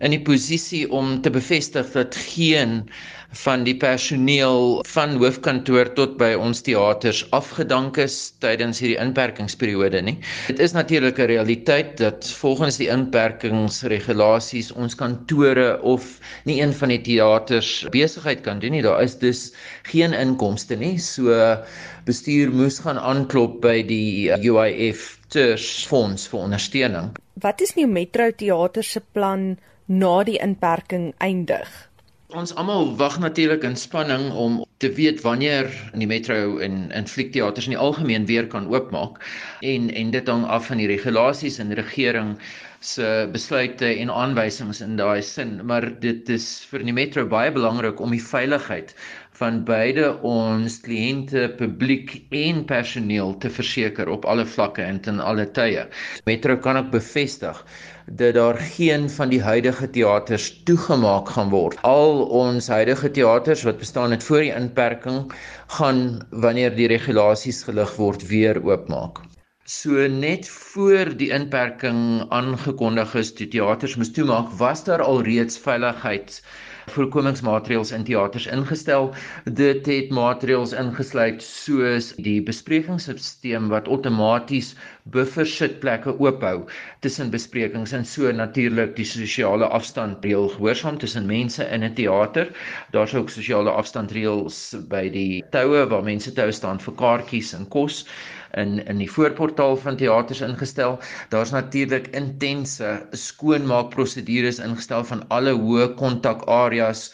in die posisie om te bevestig dat geen van die personeel van hoofkantoor tot by ons teaters afgedank is tydens hierdie inperkingsperiode nie. Dit is natuurlik 'n realiteit dat volgens die inperkingsregulasies ons kantore of nie een van die teaters besigheid kan doen nie. Daar is dus geen inkomste nie. So bestuur moes gaan aanklop by die UIF Ters fonds vir ondersteuning. Wat is nie Metro Teater se plan na die inperking eindig? Ons almal wag natuurlik in spanning om te weet wanneer die metro en en fliekteaters in die algemeen weer kan oopmaak en en dit hang af van die regulasies en regering se besluite en aanwysings in daai sin maar dit is vir die metro baie belangrik om die veiligheid van beide ons kliënte, publiek en personeel te verseker op alle vlakke en ten alle tye. Metro kan ook bevestig dat daar geen van die huidige teaters toegemaak gaan word. Al ons huidige teaters wat bestaan het voor die inperking gaan wanneer die regulasies gelig word weer oopmaak. So net voor die inperking aangekondig is die teaters moes toemaak, was daar al reeds veiligheids voorkomingsmaatreëls in teaters ingestel. Dit het maatreëls ingesluit soos die besprekingsstelsel wat outomaties buffer sitplekke oophou tussen besprekings en so natuurlik die sosiale afstandreël gehoorsaam tussen mense in 'n teater. Daar's ook sosiale afstandreëls by die toue waar mense tou staan vir kaartjies en kos in in die voorportaal van teaters ingestel. Daar's natuurlik intense skoonmaakprosedures ingestel van alle hoë kontak areas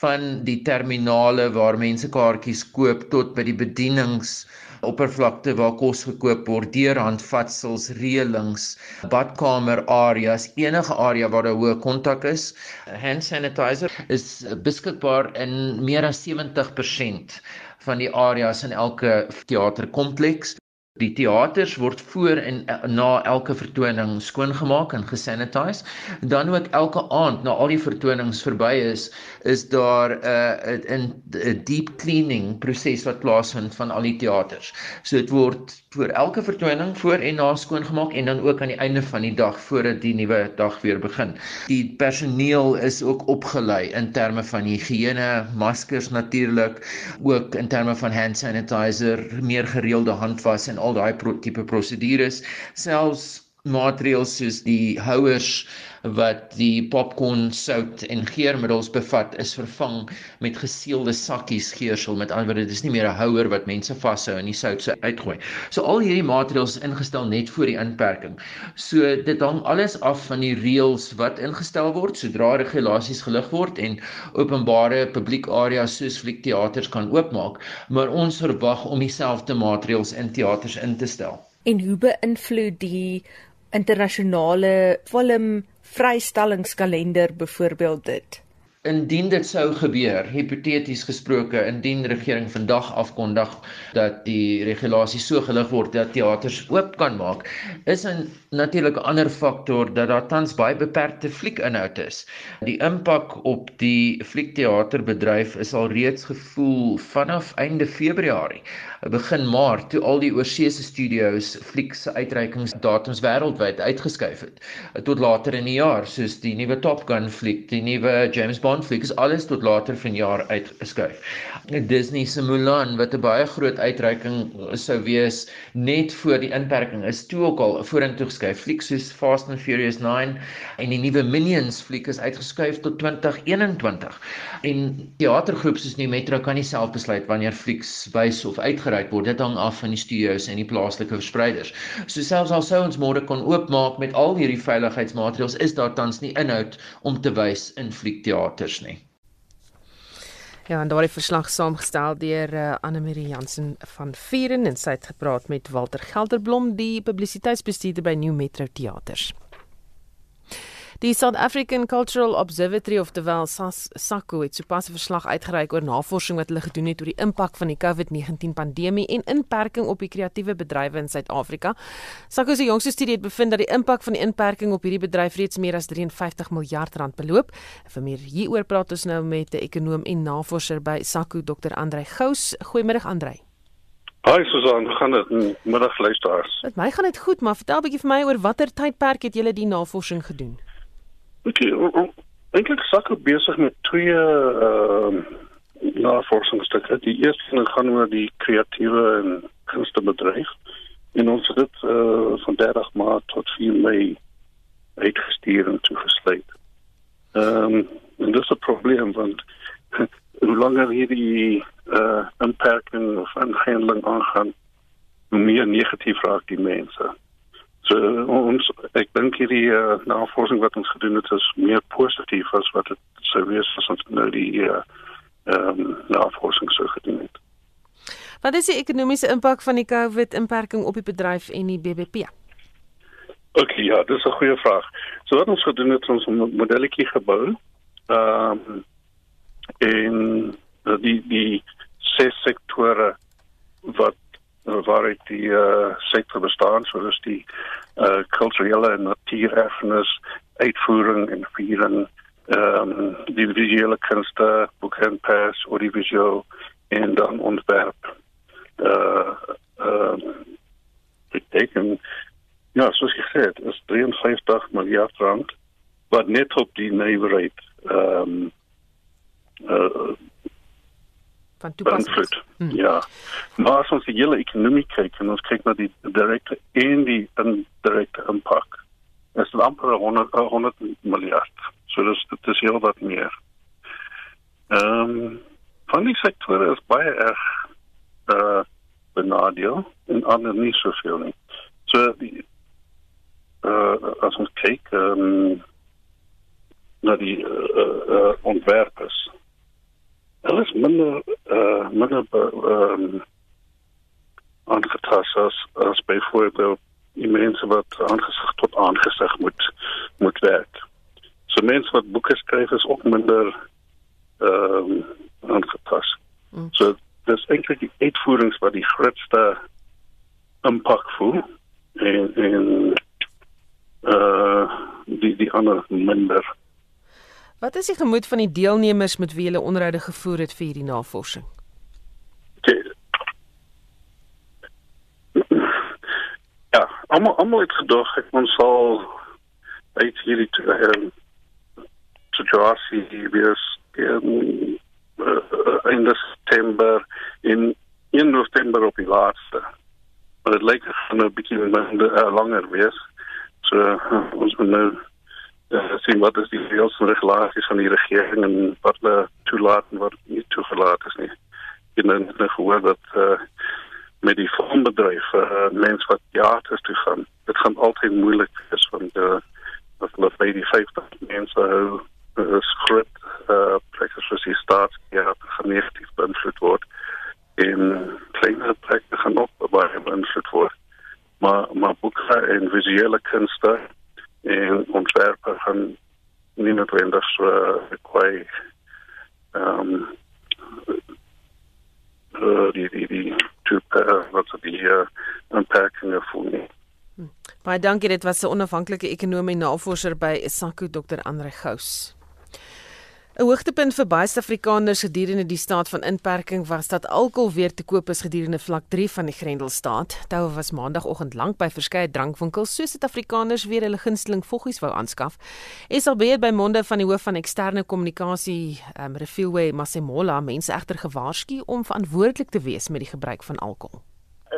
van die terminale waar mense kaartjies koop tot by die bedienings oppervlakte waar kos gekoop word deur handvatsels, reëlings, badkamer areas, enige area waar daar hoë kontak is. Hand sanitizer is beskikbaar in meer as 70% van die areas in elke teaterkompleks. Die teaters word voor en na elke vertoning skoongemaak en gesanitiseer. Dan ook elke aand na al die vertonings verby is, is daar 'n uh, 'n deep cleaning proses wat plaasvind van al die teaters. So dit word voor elke vertoning voor en na skoongemaak en dan ook aan die einde van die dag voordat die nuwe dag weer begin. Die personeel is ook opgelei in terme van higiëne, maskers natuurlik, ook in terme van hand sanitizer, meer gereelde handwas en al daai pro tipe prosedures, selfs maatreëls soos die houers wat die popcorn sout en geurmiddels bevat is vervang met geseelde sakkies geursel met ander woorde dis nie meer 'n houer wat mense vashou en die sout se uitgooi. So al hierdie maatreëls ingestel net vir die inperking. So dit hang alles af van die reëls wat ingestel word sodra regulasies gelig word en openbare publiek areas soos fliekteaters kan oopmaak, maar ons verwag om dieselfde maatreëls in teaters in te stel. En hoe beïnvloed die internasionale film vrystellingskalender byvoorbeeld dit? Indien dit sou gebeur hipoteties gesproke indien die regering vandag afkondig dat die regulasie so gelig word dat teaters oop kan maak is 'n natuurlik 'n ander faktor dat daar tans baie beperkte fliekinhoud is. Die impak op die fliekteaterbedryf is al reeds gevoel vanaf einde februarie begin maart toe al die oorseese studios fliek se uitreikingsdatums wêreldwyd uitgeskuif het tot later in die jaar soos die nuwe Top Gun fliek die nuwe James Bond aanfliek is alles tot later vanjaar uitgeskuif. Disney se Mulan wat 'n baie groot uitreiking sou wees net voor die inperking is toe ook al vorentoe geskuif. Fliek soos Fast and Furious 9 en die nuwe Minions fliek is uitgeskuif tot 2021. En teatergroepe soos die Metro kan nie self besluit wanneer flieks wys of uitgereik word. Dit hang af van die studios en die plaaslike verspreiders. So selfs al sou ons môre kon oopmaak met al hierdie veiligheidsmaatreëls, is daar tans nie inhoud om te wys in fliekteater kinders nie. Ja, en daardie verslag saamgestel deur uh, Anne Marie Jansen van Vieren en sy het gepraat met Walter Gelderblom, die publisiteitsbestuurder by New Metro Theaters. Die South African Cultural Observatory of the Wel SACU het sopas 'n verslag uitgereik oor navorsing wat hulle gedoen het oor die impak van die COVID-19 pandemie en inperking op die kreatiewe bedrywe in Suid-Afrika. SACU se jongste studie het bevind dat die impak van die inperking op hierdie bedryf reeds meer as 53 miljard rand beloop. Vir meer hieroor praat ons nou met 'n ekonom en navorser by SACU, Dr. Andrei Gous. Goeiemôre Andrei. Hi Susan, gaan dit middag luisteraars? Met my gaan dit goed, maar vertel 'n bietjie vir my oor watter tydperk het julle die navorsing gedoen? Ek sak ek besig met twee ehm uh, navorsingsstukke. Die eerste gaan oor die kreatiewe en kunstebedryf. En ons het dit eh uh, van 30 Maart tot 4 Mei uitgestuur en toegesluit. Ehm um, en dis 'n probleem want hoe langer hierdie eh uh, inperking of aanhandeling aangaan, hoe meer negatief raak die mense. So ons ek dink hierdie uh, navorsing wat ons gedoen het is meer positief as wat dit sou wees as ons nou die uh, um, navorsing sou gedoen het. Wat is die ekonomiese impak van die COVID-inperking op die bedryf en die BBP? OK, ja, dis 'n goeie vraag. So wat ons gedoen het, ons 'n modelletjie gebou. Ehm um, en die die ses sektore wat waaruit die uh, sektor bestaan soos die uh, kulturele en natuurerfenis uitvoering en viering ehm um, die visuele kunste boek en pers audiovisueel en dan ontwerp uh uh ek dink ja soos jy gesê het is 53 miljard rand wat net op die nywerheid ehm um, uh van toepassing. Hmm. Ja. Maar as ons die hele ekonomie kyk en ons kyk na die direkte en die indirekte impak, is dit amper 100 100 miljard. So dis dit is heel wat meer. Ehm um, van die sektore is baie erg uh benadeel en ander nie soveel nie. So die uh as ons kyk ehm um, na die uh, uh, ontwerpers hulle is minder uh minder ehm um, aangetast as as byvoorbeeld die mense wat aangesig tot aangesig moet moet werk. So mense wat boeke skryf is ook minder ehm um, aangetast. Mm. So dis eintlik die uitvoerings wat die grootste impak voel en en uh die die ander minder Wat is die gemoed van die deelnemers met wie jy onderhoude gevoer het vir hierdie navorsing? Ja, almal almal het gedog ek ons sal uit hierdie ehm situasie wees in uh, in September in in November op die laaste maar dit lyk gaan nou 'n bietjie uh, langer wees. So uh, ons moet nou uh, sien wat is die reëls en regulasies van die regering en wat hulle toelaat en wat nie toegelaat is nie. Ek het nou net gehoor dat uh, met die filmbedryf uh, mense wat teaters toe gaan, dit gaan altyd moeilik wees want uh, dat hulle by die 50 mense hou is groot uh, plekke soos die staatsteater gaan negatief beïnvloed word en kleiner plekke gaan ook baie beïnvloed word. Maar maar boeke en visuele kunste en ontwerpe gaan nie noodwendig so kwai ehm uh, die die die type wat so die uh, unpacking of nie. Baie dankie, dit was 'n onafhanklike ekonomie navorser by Isako Dr. Andre Gous. 'n Hoogtepunt vir baie Suid-Afrikaners gedurende die staat van inperking was dat alkohol weer te koop is gedurende vlak 3 van die Grendelstaat. Toue was maandagooggend lank by verskeie drankwinkels soos Suid-Afrikaners weer hulle gunsteling voggies wou aanskaf. SAB het by monde van die hoof van eksterne kommunikasie, um, Refilwe Masemola, mense egter gewaarsku om verantwoordelik te wees met die gebruik van alkohol.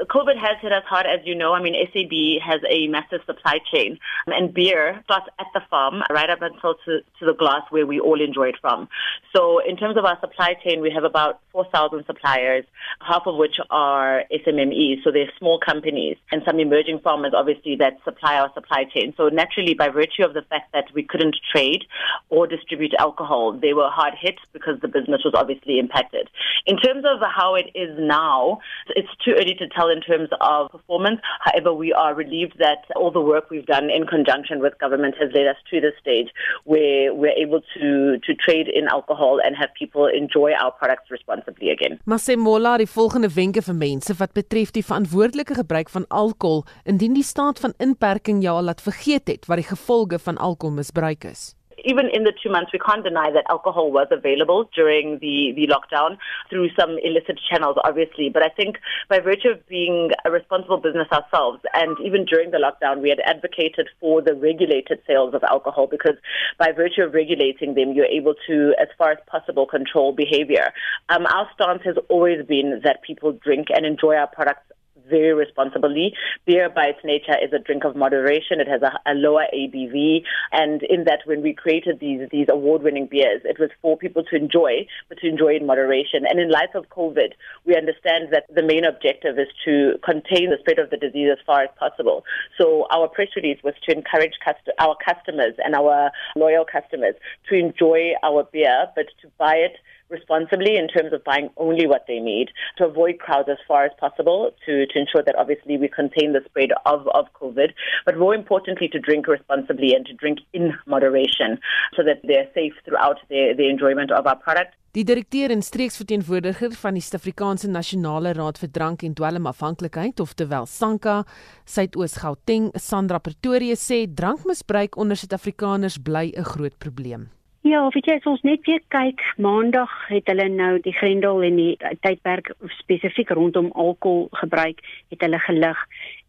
COVID has hit us hard, as you know. I mean, SAB has a massive supply chain, um, and beer starts at the farm right up until to, to the glass where we all enjoy it from. So, in terms of our supply chain, we have about 4,000 suppliers, half of which are SMMEs, so they're small companies, and some emerging farmers, obviously, that supply our supply chain. So, naturally, by virtue of the fact that we couldn't trade or distribute alcohol, they were hard hit because the business was obviously impacted. In terms of how it is now, it's too early to tell in terms of performance. However, we are relieved that all the work we've done in conjunction with government has led us to this stage where we're able to, to trade in alcohol and have people enjoy our products responsibly again. Masemola die volgende wenke vir mense wat betref die verantwoordelike gebruik van alkohol indien die staat van inperking jou al laat vergeet het wat die gevolge van alkoholmisbruik is. Even in the two months, we can't deny that alcohol was available during the, the lockdown through some illicit channels, obviously. But I think by virtue of being a responsible business ourselves, and even during the lockdown, we had advocated for the regulated sales of alcohol because by virtue of regulating them, you're able to, as far as possible, control behavior. Um, our stance has always been that people drink and enjoy our products very responsibly. Beer, by its nature, is a drink of moderation. It has a, a lower ABV, and in that, when we created these these award-winning beers, it was for people to enjoy, but to enjoy in moderation. And in light of COVID, we understand that the main objective is to contain the spread of the disease as far as possible. So our press release was to encourage cust- our customers and our loyal customers to enjoy our beer, but to buy it responsibly in terms of buying only what they need, to avoid crowds as far as possible, to, to ensure that obviously we contain the spread of, of COVID, but more importantly, to drink responsibly and to drink in moderation so that they're safe throughout their, their enjoyment of our product. Die direkteur en streeksverteenwoordiger van die Suid-Afrikaanse Nasionale Raad vir Drank en Dwelmafhanklikheid, oftewel SANKA, Suidoos-Gauteng, Sandra Pretorius sê drankmisbruik onder Suid-Afrikaners bly 'n groot probleem. Ja, weet jy, ons net weer kyk, Maandag het hulle nou die Grendel en die tydperk spesifiek rondom alkohol gebruik, het hulle gelig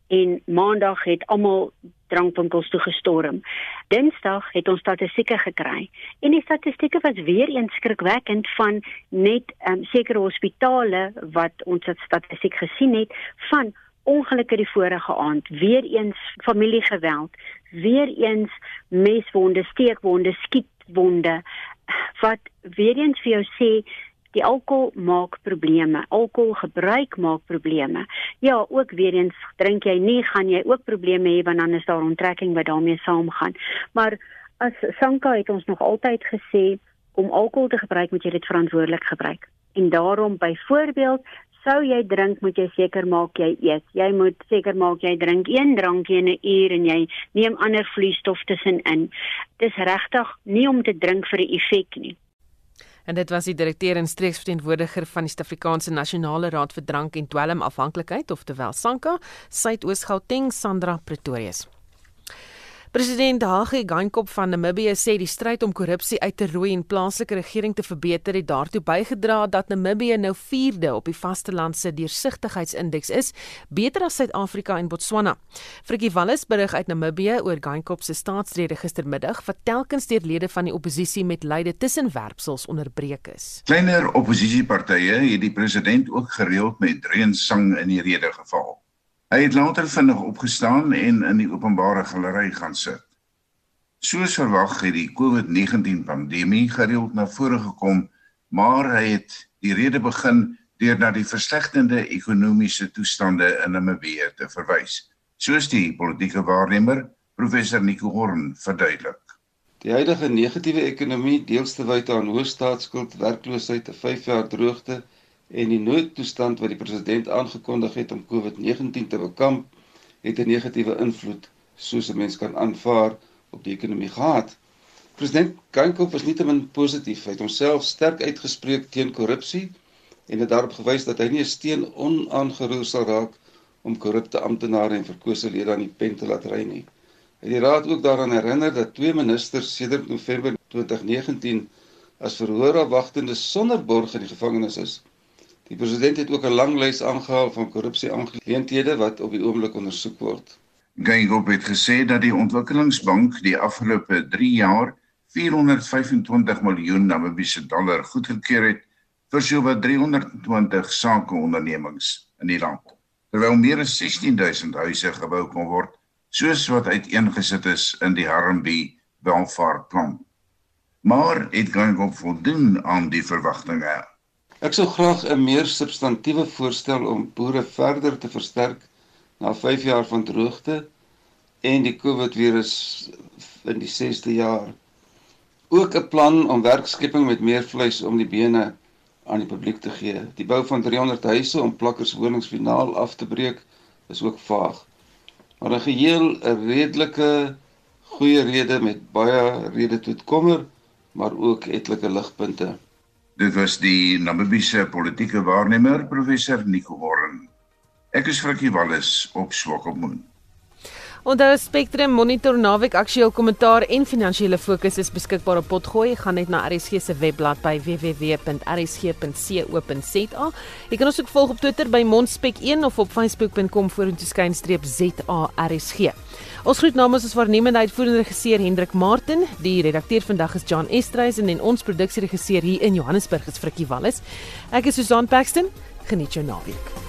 en Maandag het almal drankwinkels toe gestorm. Dinsdag het ons statistieke gekry en die statistieke was weer eens skrikwekkend van net um, sekere hospitale wat ons het statistiek gesien het van ongelukke die vorige aand, weer eens familiegeweld, weer eens meswonde, steekwonde, skiet wonde wat weer eens vir jou sê die alkohol maak probleme. Alkohol gebruik maak probleme. Ja, ook weer eens drink jy nie, gaan jy ook probleme hê want dan is daar onttrekking wat daarmee saamgaan. Maar as Sanka het ons nog altyd gesê om alkohol te gebruik moet jy dit verantwoordelik gebruik. En daarom byvoorbeeld sou jy drink, moet jy seker maak jy eet. Jy moet seker maak jy drink een drankie in 'n uur en jy neem ander vloeistof tussenin. Dis regtig nie om te drink vir 'n effek nie. En dit was die direkteur en streeksverteenwoordiger van die Suid-Afrikaanse Nasionale Raad vir Drank en Dwelmafhanklikheid, oftewel SANKA, Suidoos-Gauteng, Sandra Pretorius. President Hage Geingob van Namibië sê die stryd om korrupsie uit te roei en plaaslike regering te verbeter het daartoe bygedra dat Namibië nou 4de op die vasteland se deursigtigheidsindeks is, beter as Suid-Afrika en Botswana. Frikkie Wallis berig uit Namibië oor Geingob se staatsrede gistermiddag wat telkens deur lede van die oppositie met lyde tussenwerpsels onderbreek is. Kleiner oppositiepartye het die president ook gereeld met dreun sang in die rede geval. Hy het later vinnig opgestaan en in die openbare galery gaan sit. Soos verwag het die COVID-19 pandemie gereeld na vore gekom, maar hy het die rede begin deur na die verslegtende ekonomiese toestande in Namibië te verwys, soos die politieke waarnemer professor Nico Horn verduidelik. Die huidige negatiewe ekonomie, deels te wyte aan hoë staatsskuld, werkloosheid, 'n 5 jaar droogte en die noodtoestand wat die president aangekondig het om COVID-19 te bekamp, het 'n negatiewe invloed, soos 'n mens kan aanvaar, op die ekonomie gehad. President Kankop was nietemin positief. Hy het homself sterk uitgespreek teen korrupsie en het daarop gewys dat hy nie 'n steen onaangeroer sal raak om korrupte amptenare en verkose lede aan die pen te laat ry nie het die raad ook daaraan herinner dat twee ministers sedert November 2019 as verhoorafwagtende sonder borg in die gevangenis is. Die president het ook 'n lang lys aangehaal van korrupsie aangeleenthede wat op die oomblik ondersoek word. Geingob het gesê dat die ontwikkelingsbank die afgelope 3 jaar 425 miljoen Namibiese dollar goedgekeur het vir sowat 320 sakeondernemings in die land. Terwyl meer as 16000 huise gebou kon word soos wat uiteengesit is in die Harambee welvaartplan. Maar het Gangop voldoen aan die verwagtinge. Ek sou graag 'n meer substantiëre voorstel om boere verder te versterk na 5 jaar van droogte en die COVID virus in die 6de jaar. Ook 'n plan om werkskepping met meer vleis om die bene aan die publiek te gee. Die bou van 300 huise om plakkerswonings finaal af te breek is ook vaag maar 'n geheel 'n redelike goeie rede met baie rede tot kommer, maar ook etlike ligpunte. Dit was die Namibiese politieke waarnemer professor Nico Warren. Ek is Frikkie Wallis op Swakopmund. Onthou Spectrum Monitor naweek aktueel kommentaar en finansiële fokus is beskikbaar op Potgooi. Gaan net na RSG se webblad by www.rsg.co.za. Jy kan ons ook volg op Twitter by Mondspek1 of op facebook.com vorentoeskynstreep.zarsg. Ons groet namens ons waarnemende uitvoerende regisseur Hendrik Martin, die redakteur vandag is John Estreisen en ons produksieregisseur hier in Johannesburg is Frikkie Wallis. Ek is Susan Paxton. Geniet jou naweek.